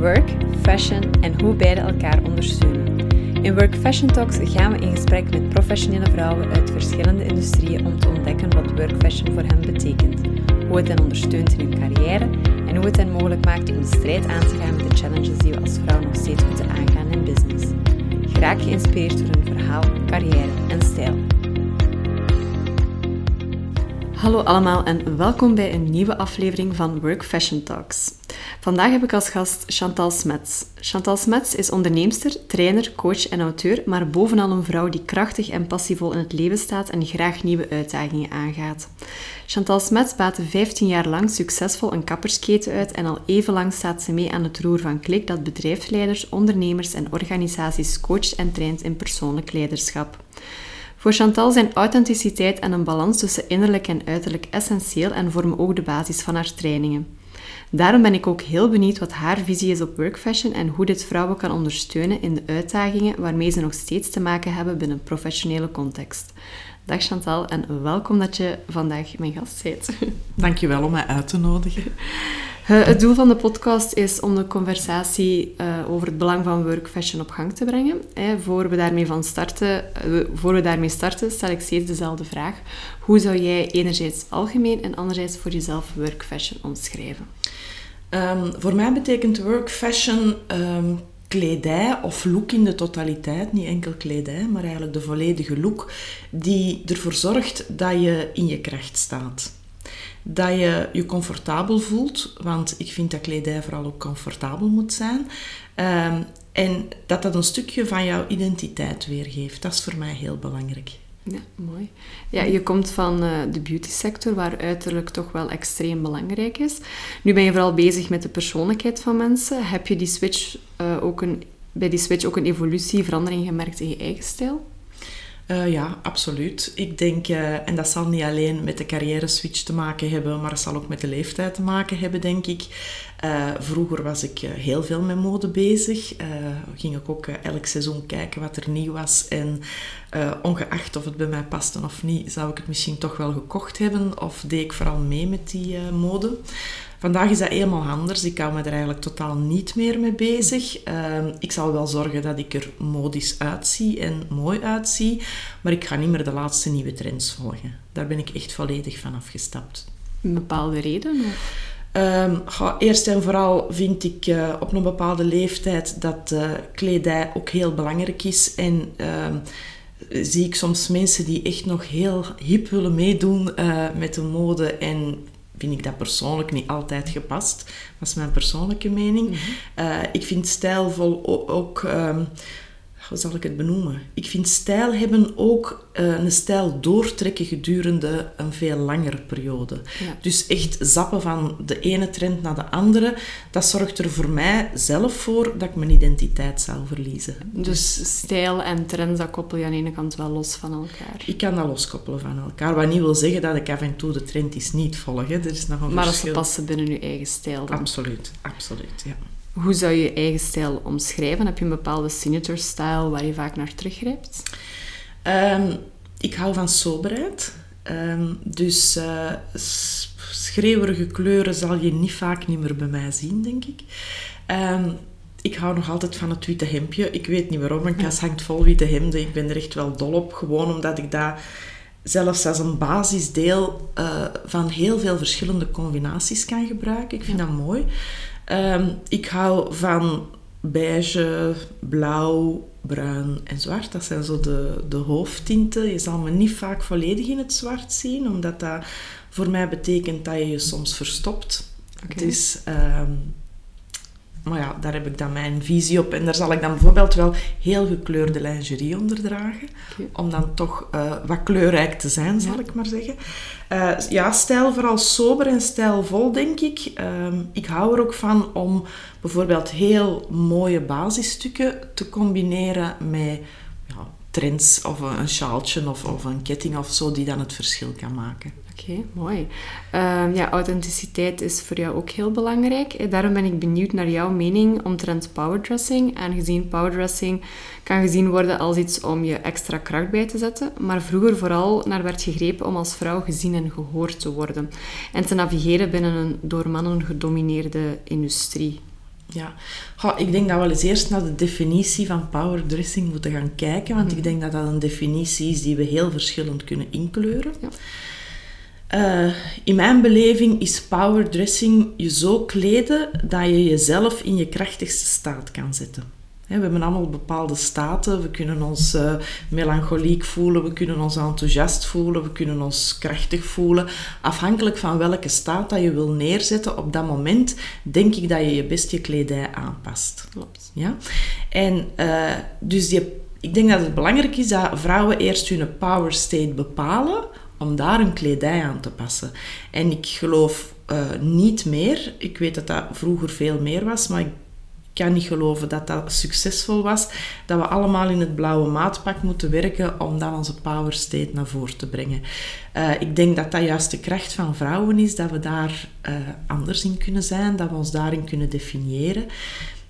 work, fashion en hoe beide elkaar ondersteunen. In Work Fashion Talks gaan we in gesprek met professionele vrouwen uit verschillende industrieën om te ontdekken wat work fashion voor hen betekent, hoe het hen ondersteunt in hun carrière en hoe het hen mogelijk maakt om de strijd aan te gaan met de challenges die we als vrouw nog steeds moeten aangaan in business. Graag geïnspireerd door hun verhaal, carrière en stijl. Hallo allemaal en welkom bij een nieuwe aflevering van Work Fashion Talks. Vandaag heb ik als gast Chantal Smets. Chantal Smets is onderneemster, trainer, coach en auteur, maar bovenal een vrouw die krachtig en passievol in het leven staat en graag nieuwe uitdagingen aangaat. Chantal Smets baatte 15 jaar lang succesvol een kappersketen uit en al even lang staat ze mee aan het roer van Klik dat bedrijfsleiders, ondernemers en organisaties coacht en traint in persoonlijk leiderschap. Voor Chantal zijn authenticiteit en een balans tussen innerlijk en uiterlijk essentieel en vormen ook de basis van haar trainingen. Daarom ben ik ook heel benieuwd wat haar visie is op workfashion en hoe dit vrouwen kan ondersteunen in de uitdagingen waarmee ze nog steeds te maken hebben binnen een professionele context. Dag Chantal en welkom dat je vandaag mijn gast bent. Dankjewel om mij uit te nodigen. Eh, het doel van de podcast is om de conversatie uh, over het belang van workfashion op gang te brengen. Voor, we daarmee van starten, uh, voor we daarmee starten, stel ik steeds dezelfde vraag. Hoe zou jij enerzijds algemeen en anderzijds voor jezelf workfashion omschrijven? Um, voor mij betekent workfashion um, kledij of look in de totaliteit, niet enkel kledij, maar eigenlijk de volledige look, die ervoor zorgt dat je in je kracht staat dat je je comfortabel voelt, want ik vind dat kledij vooral ook comfortabel moet zijn. Um, en dat dat een stukje van jouw identiteit weergeeft. Dat is voor mij heel belangrijk. Ja, mooi. Ja, je komt van uh, de beauty sector, waar uiterlijk toch wel extreem belangrijk is. Nu ben je vooral bezig met de persoonlijkheid van mensen. Heb je die switch, uh, ook een, bij die switch ook een evolutie, verandering gemerkt in je eigen stijl? Uh, ja, absoluut. Ik denk, uh, en dat zal niet alleen met de carrière switch te maken hebben, maar het zal ook met de leeftijd te maken hebben, denk ik. Uh, vroeger was ik heel veel met mode bezig. ging ik ook elk seizoen kijken wat er nieuw was. En ongeacht of het bij mij paste of niet, zou ik het misschien toch wel gekocht hebben. Of deed ik vooral mee met die mode. Vandaag is dat helemaal anders. Ik hou me er eigenlijk totaal niet meer mee bezig. Uh, ik zal wel zorgen dat ik er modisch uitzie en mooi uitzie, maar ik ga niet meer de laatste nieuwe trends volgen. Daar ben ik echt volledig van afgestapt. Een bepaalde reden? Um, eerst en vooral vind ik uh, op een bepaalde leeftijd dat uh, kledij ook heel belangrijk is. En uh, zie ik soms mensen die echt nog heel hip willen meedoen uh, met de mode en vind ik dat persoonlijk niet altijd gepast. Dat is mijn persoonlijke mening. Mm ik vind stijlvol ook... Um, hoe zal ik het benoemen? Ik vind stijl hebben ook uh, een stijl doortrekken gedurende een veel langere periode. Dus echt zappen van de ene trend naar de andere, dat zorgt er voor mij zelf voor dat ik mijn identiteit zou verliezen. Dus stijl en trends, dat koppel je aan de ene kant wel los van elkaar? Ik kan dat loskoppelen van elkaar. Wat niet wil zeggen dat ik af en toe de trend is niet volg. Hè. Er is nog een maar verschil. als ze passen binnen je eigen stijl dan? Absoluut, absoluut, ja. Hoe zou je je eigen stijl omschrijven? Heb je een bepaalde signature style waar je vaak naar teruggrijpt? Um, ik hou van soberheid. Um, dus uh, schreeuwerige kleuren zal je niet vaak niet meer bij mij zien, denk ik. Um, ik hou nog altijd van het witte hemdje. Ik weet niet waarom, mijn kast hangt vol witte hemden. Ik ben er echt wel dol op, gewoon omdat ik dat zelfs als een basisdeel uh, van heel veel verschillende combinaties kan gebruiken. Ik vind ja. dat mooi. Um, ik hou van beige, blauw, bruin en zwart. Dat zijn zo de, de hoofdtinten. Je zal me niet vaak volledig in het zwart zien, omdat dat voor mij betekent dat je je soms verstopt. Okay. Dus um, maar ja, daar heb ik dan mijn visie op. En daar zal ik dan bijvoorbeeld wel heel gekleurde lingerie onder dragen. Okay. Om dan toch uh, wat kleurrijk te zijn, zal ja. ik maar zeggen. Uh, ja, stijl vooral sober en stijlvol, denk ik. Uh, ik hou er ook van om bijvoorbeeld heel mooie basisstukken te combineren met ja, trends of een sjaaltje of, of een ketting of zo, die dan het verschil kan maken. Oké, okay, mooi. Um, ja, authenticiteit is voor jou ook heel belangrijk. Daarom ben ik benieuwd naar jouw mening omtrent powerdressing. Aangezien powerdressing kan gezien worden als iets om je extra kracht bij te zetten, maar vroeger vooral naar werd gegrepen om als vrouw gezien en gehoord te worden en te navigeren binnen een door mannen gedomineerde industrie. Ja, Goh, ik denk dat we eens eerst naar de definitie van powerdressing moeten gaan kijken, want ik denk dat dat een definitie is die we heel verschillend kunnen inkleuren. Ja. Eh, in mijn beleving is powerdressing je zo kleden dat je jezelf in je krachtigste staat kan zetten. We hebben allemaal bepaalde staten. We kunnen ons eh, melancholiek voelen, we kunnen ons enthousiast voelen, we kunnen ons krachtig voelen. Afhankelijk van welke staat dat je wil neerzetten op dat moment, denk ik dat je je best je kledij aanpast. Klopt. Ja? En eh, dus die, ik denk dat het belangrijk is dat vrouwen eerst hun power state bepalen om daar hun kledij aan te passen. En ik geloof eh, niet meer, ik weet dat dat vroeger veel meer was, maar ik kan niet geloven dat dat succesvol was, dat we allemaal in het blauwe maatpak moeten werken om dan onze power state naar voren te brengen. Uh, ik denk dat dat juist de kracht van vrouwen is, dat we daar uh, anders in kunnen zijn, dat we ons daarin kunnen definiëren.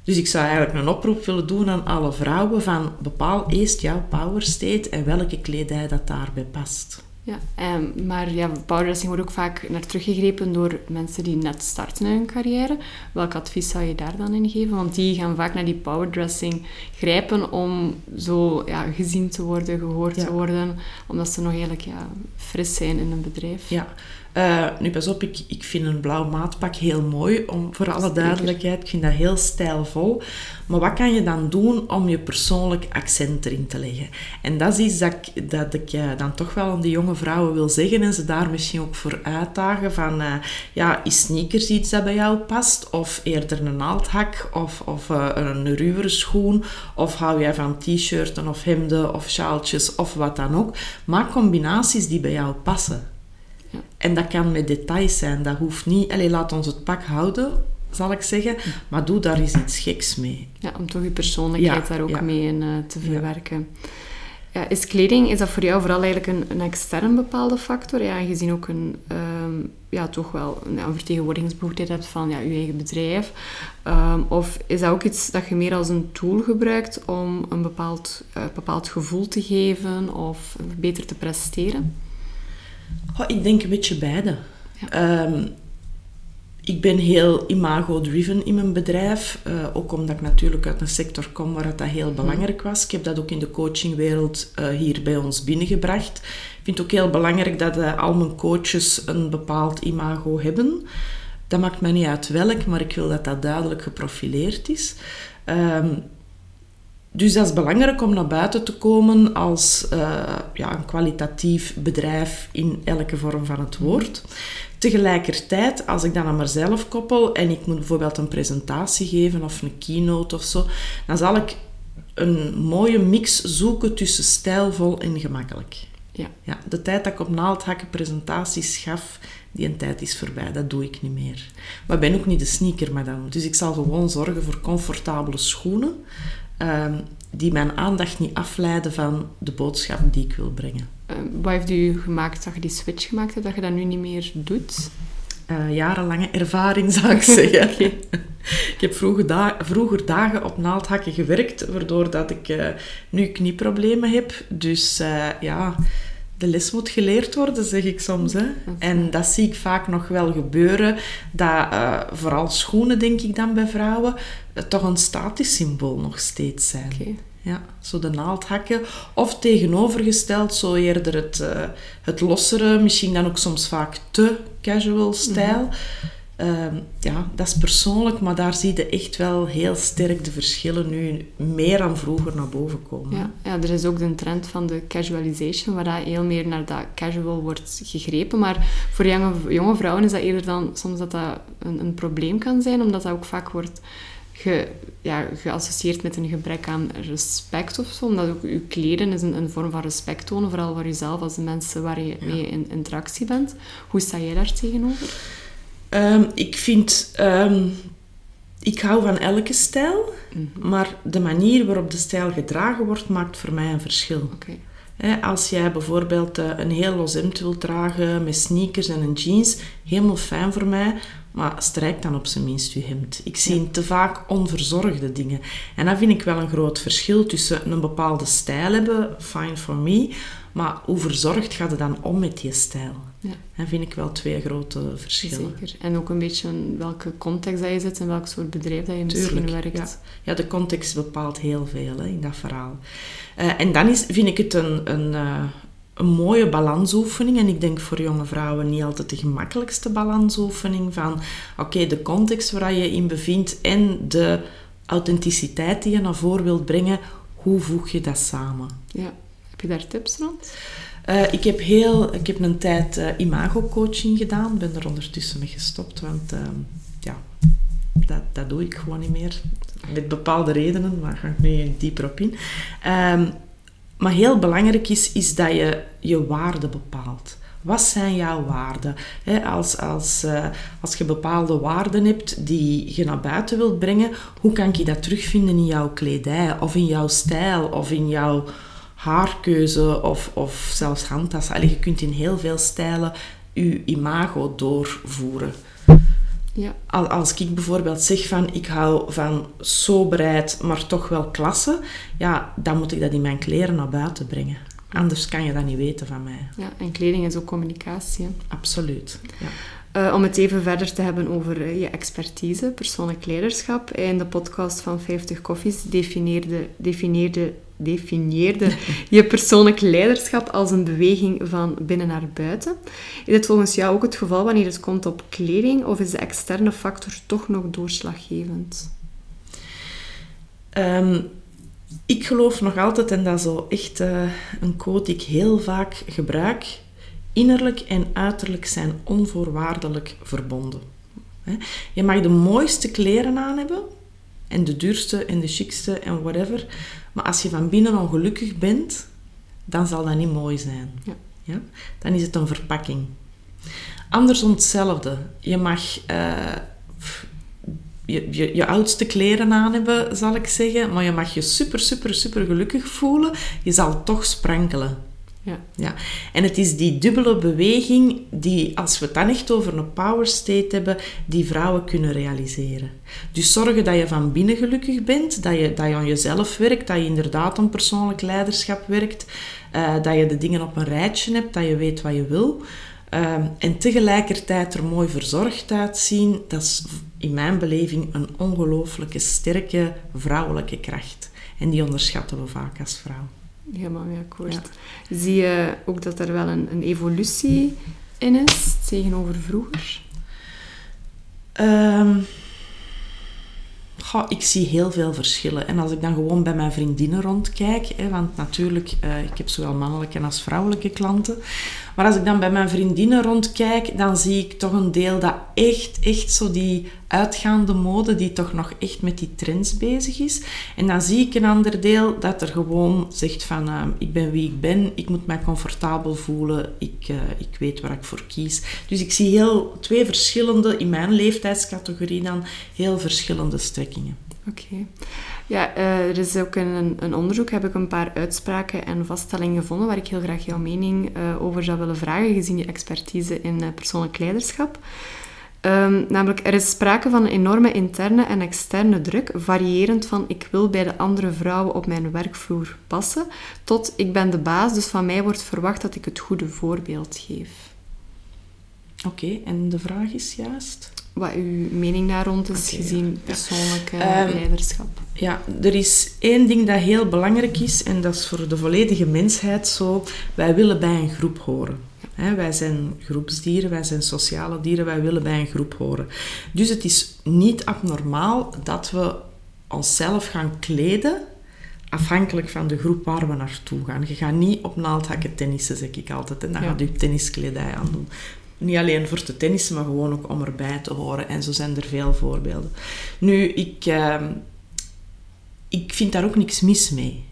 Dus ik zou eigenlijk een oproep willen doen aan alle vrouwen van bepaal eerst jouw power state en welke kledij dat daarbij past. Ja, um, maar ja, powerdressing wordt ook vaak naar teruggegrepen door mensen die net starten in hun carrière. Welk advies zou je daar dan in geven? Want die gaan vaak naar die powerdressing grijpen om zo ja, gezien te worden, gehoord te worden, omdat ze nog eigenlijk ja, fris zijn in een bedrijf. Ja, uh, nu pas op, ik, ik vind een blauw maatpak heel mooi, om, voor alle duidelijkheid. Ik vind dat heel stijlvol. Maar wat kan je dan doen om je persoonlijk accent erin te leggen? En dat is iets dat ik, dat ik uh, dan toch wel aan de jonge vrouwen wil zeggen en ze daar misschien ook voor uitdagen van, uh, ja, is sneakers iets dat bij jou past? Of eerder een naaldhak of, of een ruwere schoen? Of hou jij van t-shirten of hemden of sjaaltjes of wat dan ook? Maak combinaties die bij jou passen. Ja. En dat kan met details zijn. Dat hoeft niet... Allee, laat ons het pak houden, zal ik zeggen. Maar doe daar eens iets geks mee. Ja, om toch je persoonlijkheid daar ook mee in uh, te verwerken. Ja, is kleding, is dat voor jou vooral eigenlijk een, een extern bepaalde factor? Ja, gezien ook een, um, ja, toch wel een, een vertegenwoordigingsbehoefte hebt van ja, je eigen bedrijf. Um, of is dat ook iets dat je meer als een tool gebruikt om een bepaald, uh, bepaald gevoel te geven of beter te presteren? Oh, ik denk een beetje beide. Ja. Um, ik ben heel imago-driven in mijn bedrijf. Uh, ook omdat ik natuurlijk uit een sector kom waar dat heel belangrijk was. Ik heb dat ook in de coachingwereld uh, hier bij ons binnengebracht. Ik vind het ook heel belangrijk dat uh, al mijn coaches een bepaald imago hebben. Dat maakt mij niet uit welk, maar ik wil dat dat duidelijk geprofileerd is. Um, dus dat is belangrijk om naar buiten te komen als uh, ja, een kwalitatief bedrijf in elke vorm van het woord. Tegelijkertijd, als ik dan aan mezelf koppel en ik moet bijvoorbeeld een presentatie geven of een keynote of zo, dan zal ik een mooie mix zoeken tussen stijlvol en gemakkelijk. Ja. Ja, de tijd dat ik op naaldhakken presentaties gaf, die een tijd is voorbij. Dat doe ik niet meer. Maar ik ben ook niet de sneaker, madame. Dus ik zal gewoon zorgen voor comfortabele schoenen. Um, die mijn aandacht niet afleiden van de boodschap die ik wil brengen. Uh, wat heeft u gemaakt dat je die switch gemaakt hebt, dat je dat nu niet meer doet? Uh, jarenlange ervaring, zou ik zeggen. okay. ik heb vroeger, da vroeger, dagen op naaldhakken gewerkt, waardoor dat ik uh, nu knieproblemen heb. Dus ja, de les moet geleerd worden, zeg ik soms. Hè. En dat zie ik vaak nog wel gebeuren. Dat uh, vooral schoenen, denk ik dan bij vrouwen, uh, toch een statisch symbool nog steeds zijn. Okay. Ja, zo de naaldhakken. Of tegenovergesteld, zo eerder het, uh, het lossere, misschien dan ook soms vaak te casual stijl. Mm -hmm. Uh, ja, dat is persoonlijk, maar daar zie je echt wel heel sterk de verschillen nu meer dan vroeger naar boven komen. Ja, ja er is ook de trend van de casualization, waar dat heel meer naar dat casual wordt gegrepen. Maar voor jonge, jonge vrouwen is dat eerder dan soms dat dat een, een probleem kan zijn, omdat dat ook vaak wordt ge, ja, geassocieerd met een gebrek aan respect of zo. Omdat ook je kleden is een, een vorm van respect tonen, vooral voor jezelf als de mensen waar je mee in interactie bent. Hoe sta jij daar tegenover? Um, ik vind... Um, ik hou van elke stijl, mm -hmm. maar de manier waarop de stijl gedragen wordt, maakt voor mij een verschil. Okay. He, als jij bijvoorbeeld uh, een heel los hemd wilt dragen met sneakers en een jeans, helemaal fijn voor mij. Maar strijk dan op zijn minst je hemd. Ik zie te vaak onverzorgde dingen. En dat vind ik wel een groot verschil tussen een bepaalde stijl hebben, fine for me, maar hoe verzorgd gaat het dan om met die stijl? Ja. Dat vind ik wel twee grote verschillen. Zeker. En ook een beetje welke context dat je zit en welk soort bedrijf dat je misschien werkt. Ja. ja, de context bepaalt heel veel hè, in dat verhaal. Uh, en dan is, vind ik het een, een, uh, een mooie balansoefening. En ik denk voor jonge vrouwen niet altijd de gemakkelijkste balansoefening. Van oké, de context waar je in bevindt en de authenticiteit die je naar voren wilt brengen. Hoe voeg je dat samen? Ja. Heb je daar? Uh, ik, heb heel, ik heb een tijd uh, imago-coaching gedaan. ben er ondertussen mee gestopt, want uh, ja, dat, dat doe ik gewoon niet meer. Met bepaalde redenen, maar ga ik nu dieper op in. Um, maar heel belangrijk is, is dat je je waarde bepaalt. Wat zijn jouw waarden? als, als, uh, als je bepaalde waarden hebt die je naar buiten wilt brengen, hoe kan je dat terugvinden in jouw kledij, of in jouw stijl, of in jouw haarkeuze, of, of zelfs handtassen? Allee, je kunt in heel veel stijlen je imago doorvoeren. Ja. Als ik bijvoorbeeld zeg van ik hou van soberheid, maar toch wel klasse, ja, dan moet ik dat in mijn kleren naar buiten brengen. Anders kan je dat niet weten van mij. Ja, en kleding is ook communicatie. Absoluut. Ja. Uh, om het even verder te hebben over uh, je expertise, persoonlijk leiderschap. In de podcast van 50 Koffies definieerde, definieerde definieerde je persoonlijk leiderschap als een beweging van binnen naar buiten. Is dit volgens jou ook het geval wanneer het komt op kleding of is de externe factor toch nog doorslaggevend? Um, ik geloof nog altijd, en dat is echt uh, een quote die ik heel vaak gebruik, innerlijk en uiterlijk zijn onvoorwaardelijk verbonden. Je mag de mooiste kleren aan hebben, en de duurste en de chicste en whatever. Maar als je van binnen ongelukkig bent, dan zal dat niet mooi zijn. Ja. ja? Dan is het een verpakking. Andersom hetzelfde. Je mag uh, je, je, je, oudste kleren aan hebben, zal ik zeggen, maar je mag je super, super, super gelukkig voelen. Je zal toch sprankelen. Ja. Ja. En het is die dubbele beweging die, als we het dan echt over een power state hebben, die vrouwen kunnen realiseren. Dus zorgen dat je van binnen gelukkig bent, dat je, dat je aan jezelf werkt, dat je inderdaad aan persoonlijk leiderschap werkt, uh, dat je de dingen op een rijtje hebt, dat je weet wat je wil. Uh, en tegelijkertijd er mooi verzorgd uitzien, dat is in mijn beleving een ongelooflijke sterke vrouwelijke kracht. En die onderschatten we vaak als vrouw. Helemaal mee akkoord. Zie je ook dat er wel een, een evolutie in is tegenover vroeger? Um, ik zie heel veel verschillen. En als ik dan gewoon bij mijn vriendinnen rondkijk, hè, want natuurlijk, uh, ik heb zowel mannelijke als vrouwelijke klanten. Maar als ik dan bij mijn vriendinnen rondkijk, dan zie ik toch een deel dat echt, echt zo die uitgaande mode, die toch nog echt met die trends bezig is. En dan zie ik een ander deel dat er gewoon zegt van, uh, ik ben wie ik ben, ik moet mij comfortabel voelen, ik, uh, ik weet waar ik voor kies. Dus ik zie heel twee verschillende, in mijn leeftijdscategorie dan, heel verschillende strekkingen. Oké. Ja, uh, er is ook een, een onderzoek, heb ik een paar uitspraken en vaststellingen gevonden waar ik heel graag jouw mening over zou willen vragen, gezien je expertise in uh, persoonlijk leiderschap. Um, namelijk, er is sprake van een enorme interne en externe druk, variërend van ik wil bij de andere vrouwen op mijn werkvloer passen, tot ik ben de baas, dus van mij wordt verwacht dat ik het goede voorbeeld geef. Oké, en de vraag is juist? Wat uw mening daar rond is, gezien persoonlijk ehm, leiderschap? Ja, er is één ding dat heel belangrijk is, en dat is voor de volledige mensheid zo. Wij willen bij een groep horen. wij zijn groepsdieren, wij zijn sociale dieren, wij willen bij een groep horen. Dus het is niet abnormaal dat we onszelf gaan kleden afhankelijk van de groep waar we naartoe gaan. Je gaat niet op naaldhakken tennissen, zeg ik altijd. En dan ja. gaat je tenniskledij aan doen. Niet alleen voor te tennissen, maar gewoon ook om erbij te horen. En zo zijn er veel voorbeelden. Nu, ik, uh, ik vind daar ook niks mis mee.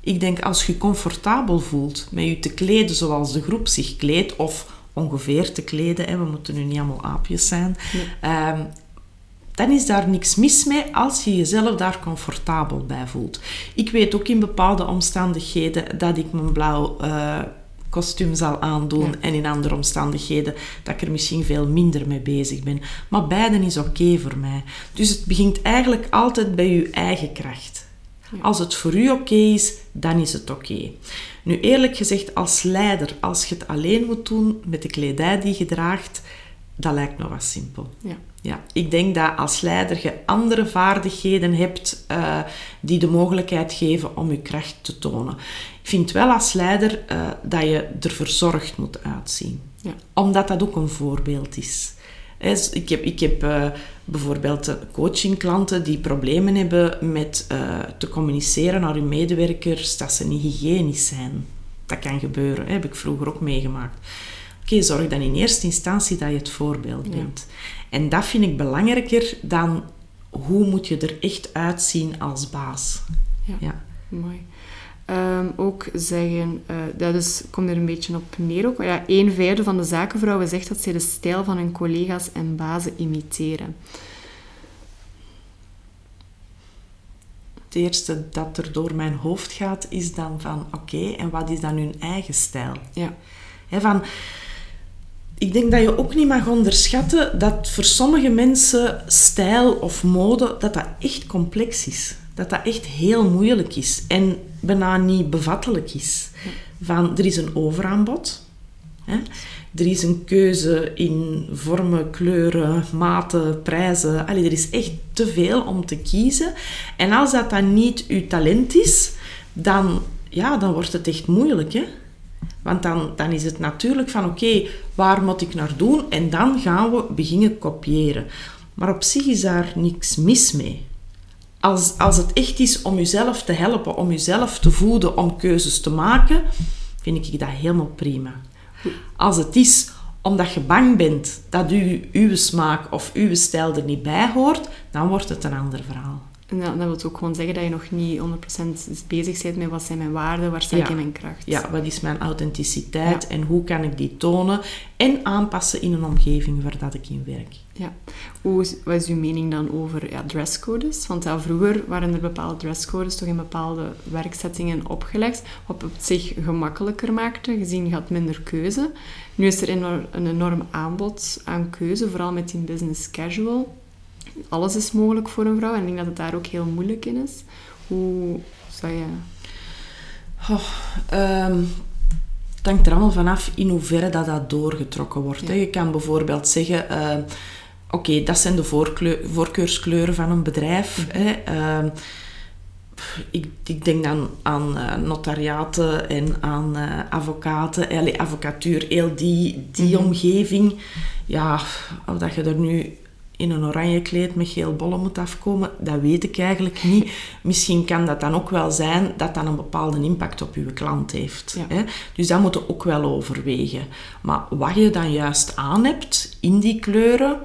Ik denk als je comfortabel voelt met je te kleden zoals de groep zich kleedt, of ongeveer te kleden, hè, we moeten nu niet allemaal aapjes zijn, um, dan is daar niks mis mee als je jezelf daar comfortabel bij voelt. Ik weet ook in bepaalde omstandigheden dat ik mijn blauw uh, kostuum zal aandoen en in andere omstandigheden dat ik er misschien veel minder mee bezig ben. Maar beide is oké voor mij. Dus het begint eigenlijk altijd bij je eigen kracht. Als het voor u oké is, dan is het oké. Nu eerlijk gezegd, als leider, als je het alleen moet doen met de kledij die je draagt, dat lijkt me wat simpel. Ja. Ja, ik denk dat als leider je andere vaardigheden hebt uh, die de mogelijkheid geven om je kracht te tonen. Ik vind wel als leider uh, dat je er verzorgd moet uitzien. Ja. Omdat dat ook een voorbeeld is. Ik heb, ik heb uh, bijvoorbeeld coachingklanten die problemen hebben met te communiceren naar hun medewerkers dat ze niet hygiënisch zijn. Dat kan gebeuren, heb ik vroeger ook meegemaakt. Oké, zorg dan in eerste instantie dat je het voorbeeld bent. En dat vind ik belangrijker dan hoe moet je er echt uitzien als baas. Ja, ja. mooi. Um, ook zeggen, uh, dat is, komt er een beetje op neer ook. Ja, een vijfde van de zakenvrouwen zegt dat ze de stijl van hun collega's en bazen imiteren. Het eerste dat er door mijn hoofd gaat is dan van oké, en wat is dan hun eigen stijl? Ja. He, van, ik denk dat je ook niet mag onderschatten dat voor sommige mensen stijl of mode, dat dat echt complex is. Dat dat echt heel moeilijk is en bijna niet bevattelijk is. Van, er is een overaanbod. Hè? Er is een keuze in vormen, kleuren, maten, prijzen. Allee, er is echt te veel om te kiezen. En als dat dan niet uw talent is, dan, ja, dan wordt het echt moeilijk. Hè? Want dan, dan is het natuurlijk van oké, waar moet ik naar doen? En dan gaan we beginnen kopiëren. Maar op zich is daar niks mis mee. Als, als het echt is om jezelf te helpen, om jezelf te voeden, om keuzes te maken, vind ik dat helemaal prima. Als het is omdat je bang bent dat u, uw smaak of uw stijl er niet bij hoort, dan wordt het een ander verhaal. En dat, dat wil ook gewoon zeggen dat je nog niet 100% bezig bent met wat zijn mijn waarden, waar sta ik in mijn kracht. Ja, wat is mijn authenticiteit en hoe kan ik die tonen en aanpassen in een omgeving waar dat ik in werk. Ja. Hoe, wat is uw mening dan over ja, dresscodes? Want ja, vroeger waren er bepaalde dresscodes toch in bepaalde werksettingen opgelegd, wat het zich gemakkelijker maakte, gezien je had minder keuze. Nu is er een enorm aanbod aan keuze, vooral met die business casual alles is mogelijk voor een vrouw. En ik denk dat het daar ook heel moeilijk in is. Hoe zou je... Oh, um, het hangt er allemaal vanaf in hoeverre dat, dat doorgetrokken wordt. Je kan bijvoorbeeld zeggen... Uh, Oké, dat zijn de voorkeurskleuren van een bedrijf. Mhm. Hè. Uh, ik, ik, denk dan aan uh, notariaten en aan uh, advocaten, allee, advocatuur, heel die, die mm omgeving. Ja, of dat je er nu in een oranje kleed met geel bollen moet afkomen, dat weet ik eigenlijk niet. Misschien kan dat dan ook wel zijn dat dat een bepaalde impact op uw klant heeft. Hè? Dus dat moet je ook wel overwegen. Maar wat je dan juist aan hebt in die kleuren,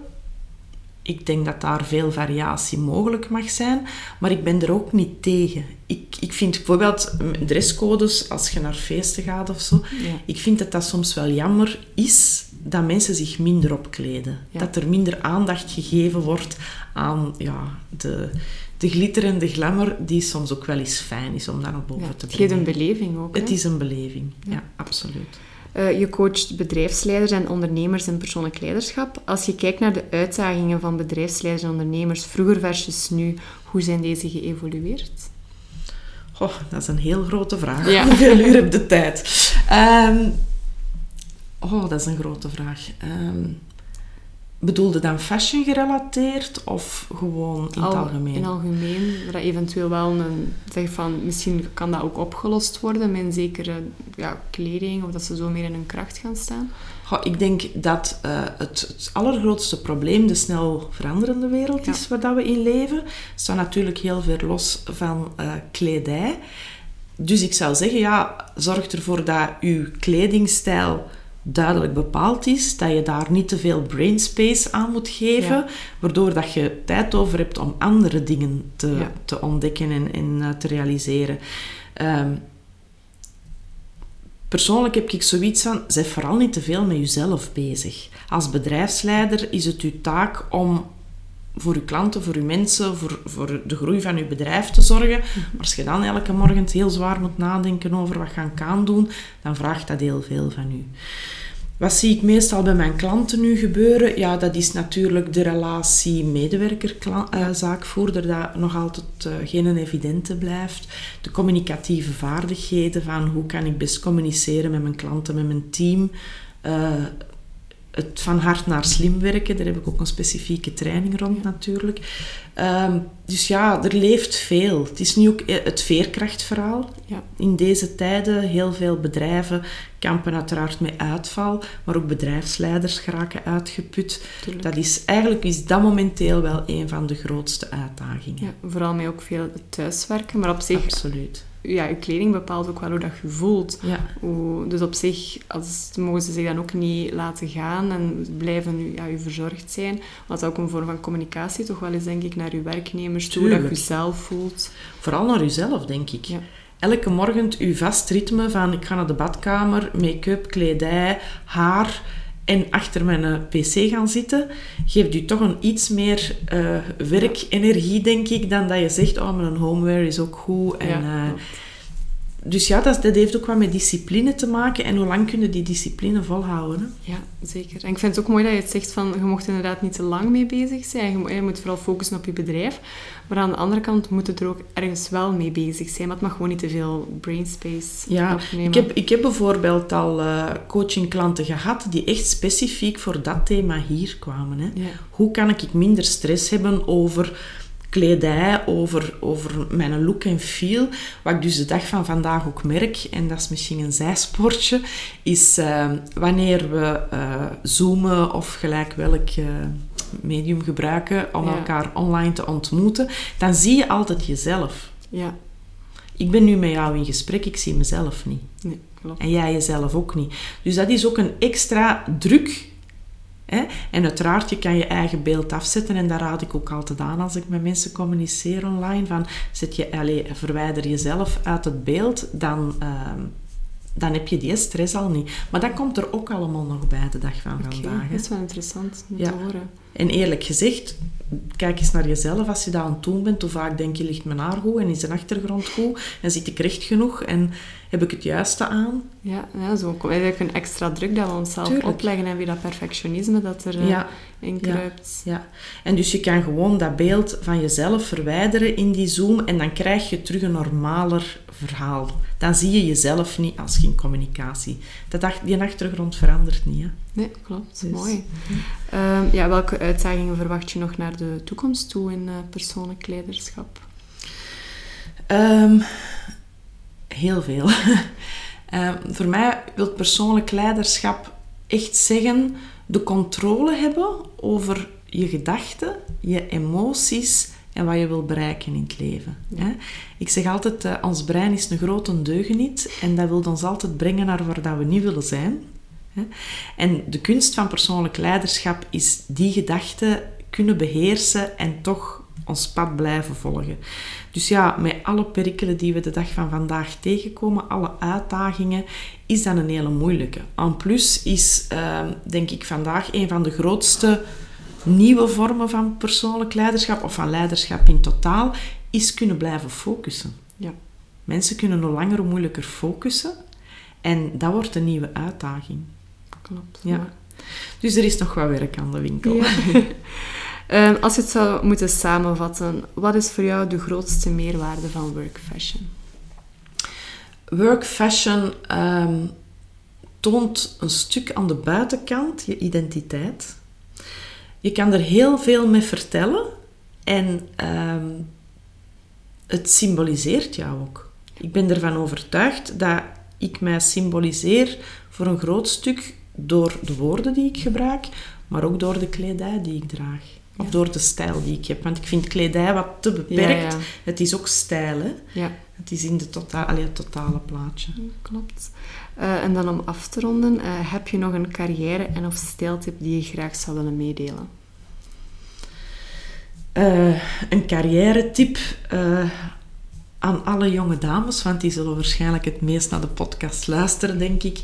ik denk dat daar veel variatie mogelijk mag zijn, maar ik ben er ook niet tegen. Ik, ik vind bijvoorbeeld dresscodes, als je naar feesten gaat of zo, ik vind dat dat soms wel jammer is dat mensen zich minder opkleden. Dat er minder aandacht gegeven wordt aan ja, de, de glitter en de glamour, die soms ook wel eens fijn is om daar naar boven te brengen. Het is een beleving ook. Het is een beleving, ja, absoluut. Uh, je coacht bedrijfsleiders en ondernemers in persoonlijk leiderschap. Als je kijkt naar de uitdagingen van bedrijfsleiders en ondernemers, vroeger versus nu, hoe zijn deze geëvolueerd? Oh, dat is een heel grote vraag. Ja. Hoeveel uur heb de tijd? Um, Oh, dat is een grote vraag. Um, bedoelde dan fashion gerelateerd of gewoon in het algemeen? In het algemeen, dat eventueel wel een, zeg van, misschien kan dat ook opgelost worden met een zekere ja, kleding of dat ze zo meer in hun kracht gaan staan. Goh, ik denk dat uh, het, het, allergrootste probleem de snel veranderende wereld is waar dat we in leven. Het staat natuurlijk heel ver los van uh, kledij. Dus ik zou zeggen, ja, zorg ervoor dat uw kledingstijl duidelijk bepaald is, dat je daar niet te veel brainspace aan moet geven, waardoor dat je tijd over hebt om andere dingen te, te ontdekken en, en uh, te realiseren. Um, persoonlijk heb ik zoiets van, zeg vooral niet te veel met jezelf bezig. Als bedrijfsleider is het uw taak om voor uw klanten, voor uw mensen, voor, voor de groei van uw bedrijf te zorgen. Maar als je dan elke morgen heel zwaar moet nadenken over wat gaan kan doen, dan vraagt dat heel veel van u. Wat zie ik meestal bij mijn klanten nu gebeuren? Ja, dat is natuurlijk de relatie medewerker-zaakvoerder, dat nog altijd uh, geen evidente blijft. De communicatieve vaardigheden van hoe kan ik best communiceren met mijn klanten, met mijn team. Uh, het van hard naar slim werken, daar heb ik ook een specifieke training rond natuurlijk. Um, dus ja, er leeft veel. Het is nu ook eh, het veerkrachtverhaal. Ja. In deze tijden, heel veel bedrijven kampen uiteraard met uitval, maar ook bedrijfsleiders geraken uitgeput. Dat is, eigenlijk is dat momenteel wel een van de grootste uitdagingen. Ja, vooral met ook veel thuiswerken, maar op zich... Absoluut ja, je kleding bepaalt ook wel hoe dat je voelt. Ja. Hoe, dus op zich als, mogen ze zich dan ook niet laten gaan en blijven ja, u verzorgd zijn. Is ook een vorm van communicatie toch wel eens, denk ik, naar uw werknemers toe, dat je jezelf voelt. Vooral naar uzelf, denk ik. Ja. Elke morgen uw vast ritme van ik ga naar de badkamer, make-up, kledij, haar en achter mijn eh, pc gaan zitten, geeft u toch een iets meer uh, werkenergie, denk ik, dan dat je zegt, oh, mijn homeware is ook goed. En, ja, uh, dus ja, dat, dat, heeft ook wat met discipline te maken. En hoe lang kunnen die discipline volhouden? Hè? Ja, zeker. En ik vind het ook mooi dat je het zegt van, je mocht inderdaad niet te lang mee bezig zijn. Je, je moet vooral focussen op je bedrijf. Maar aan de andere kant moet het er ook ergens wel mee bezig zijn. Maar het mag gewoon niet te veel brainspace ja, opnemen. Ik heb, ik heb bijvoorbeeld al uh, coachingklanten gehad die echt specifiek voor dat thema hier kwamen. Hè. Ja. Hoe kan ik minder stress hebben over kledij, over, over mijn look en feel. Wat ik dus de dag van vandaag ook merk, en dat is misschien een zijsportje, is uh, wanneer we uh, zoomen of gelijk welk uh, medium gebruiken om elkaar online te ontmoeten, dan zie je altijd jezelf. Ja. Ik ben nu met jou in gesprek, ik zie mezelf niet. Nee, klopt. En jij jezelf ook niet. Dus dat is ook een extra druk Hè? En uiteraard, je kan je eigen beeld afzetten en dat raad ik ook altijd aan als ik met mensen communiceer online. Van, zet je, allez, verwijder jezelf uit het beeld, dan, uh, dan heb je die stress al niet. Maar dat komt er ook allemaal nog bij de dag van okay, vandaag. Dat is wel interessant om ja. te horen. En eerlijk gezegd, kijk eens naar jezelf als je daar aan het doen bent. Hoe vaak denk je, ligt mijn haar goed en is de achtergrond goed? En zit ik recht genoeg en heb ik het juiste aan? Ja, ja zo komt eigenlijk een extra druk dat we onszelf opleggen en weer dat perfectionisme dat er eh, ja. in kruipt. Ja, ja, en dus je kan gewoon dat beeld van jezelf verwijderen in die zoom en dan krijg je terug een normaler verhaal. Dan zie je jezelf niet als geen communicatie. Dat, die achtergrond verandert niet. Hè? Nee, klopt. Dus, Mooi. Uh, ja, welke uitdagingen verwacht je nog naar de toekomst toe in uh, persoonlijk leiderschap? Um, heel veel. uh, voor mij wil persoonlijk leiderschap echt zeggen de controle hebben over je gedachten, je emoties en wat je wil bereiken in het leven. Ik zeg altijd, uh, ons brein is een grote deugeniet en dat wil ons altijd brengen naar waar dat we niet willen zijn. En de kunst van persoonlijk leiderschap is die gedachten kunnen beheersen en toch ons pad blijven volgen. Dus ja, met alle perikelen die we de dag van vandaag tegenkomen, alle uitdagingen, is dat een hele moeilijke. En plus is, uh, denk ik, vandaag een van de grootste nieuwe vormen van persoonlijk leiderschap, of van leiderschap in totaal, is kunnen blijven focussen. Ja. Mensen kunnen hoe langer hoe moeilijker focussen. En dat wordt een nieuwe uitdaging klopt. Ja. Dus er is nog wat werk aan de winkel. Ja. um, als je het zou moeten samenvatten, wat is voor jou de grootste meerwaarde van work fashion? Work fashion um, toont een stuk aan de buitenkant je identiteit. Je kan er heel veel mee vertellen en um, het symboliseert jou ook. Ik ben ervan overtuigd dat ik mij symboliseer voor een groot stuk door de woorden die ik gebruik, maar ook door de kledij die ik draag. Of door de stijl die ik heb. Want ik vind kledij wat te beperkt. Ja, het is ook stijl, hè? Ja. Het is in de tota allee, het totale plaatje. Klopt. Uh, en dan om af te ronden, uh, heb je nog een carrière- en of stijltip die je graag zou willen meedelen? Uh, een carrière-tip aan alle jonge dames, want die zullen waarschijnlijk het meest naar de podcast luisteren, denk ik.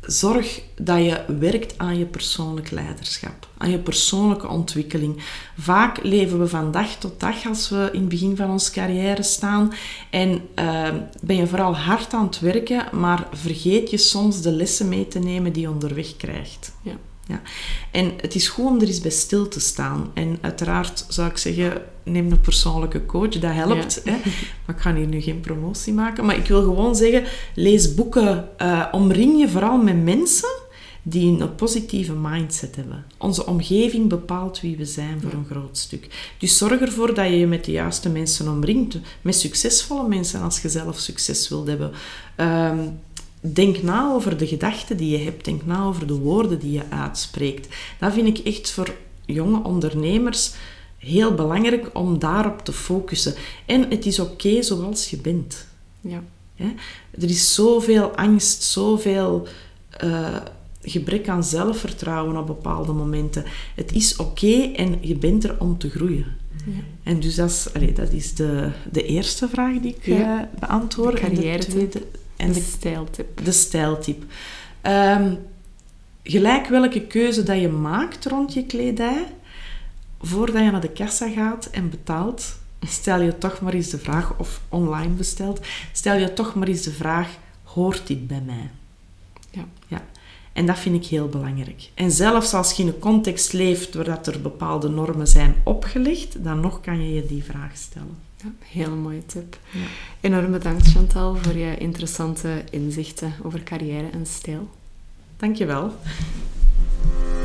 Ehm, zorg dat je werkt aan je persoonlijk leiderschap, aan je persoonlijke ontwikkeling. Vaak leven we van dag tot dag als we in het begin van onze carrière staan en uh, ben je vooral hard aan het werken, maar vergeet je soms de lessen mee te nemen die je onderweg krijgt. Ja. Ja. En het is goed om er eens bij stil te staan. En uiteraard zou ik zeggen, neem een persoonlijke coach, dat helpt. Hè? Maar ik ga hier nu geen promotie maken. Maar ik wil gewoon zeggen, lees boeken, uh, omring je vooral met mensen die een positieve mindset hebben. Onze omgeving bepaalt wie we zijn voor een groot stuk. Dus zorg ervoor dat je je met de juiste mensen omringt, met succesvolle mensen als je zelf succes wilt hebben. Um, Denk na over de gedachten die je hebt. Denk na over de woorden die je uitspreekt. Dat vind ik echt voor jonge ondernemers heel belangrijk om daarop te focussen. En het is oké zoals je bent. Ja. Er is zoveel angst, zoveel uh, gebrek aan zelfvertrouwen op bepaalde momenten. Het is oké en je bent er om te groeien. Ja. En dus dat is, dat is de, de eerste vraag die ik ja. uh, beantwoord. De carrière en de tweede, en de, stijltip. De stijltip. Um, gelijk welke keuze dat je maakt rond je kledij, voordat je naar de kassa gaat en betaalt, stel je toch maar eens de vraag, of online bestelt, stel je toch maar eens de vraag, hoort dit bij mij? Ja. ja. En dat vind ik heel belangrijk. En zelfs als je in een context leeft waar dat er bepaalde normen zijn opgelegd, dan nog kan je je die vraag stellen. Ja, heel mooie tip. Ja. Enorm bedankt Chantal voor je interessante inzichten over carrière en stijl. Dankjewel. je wel.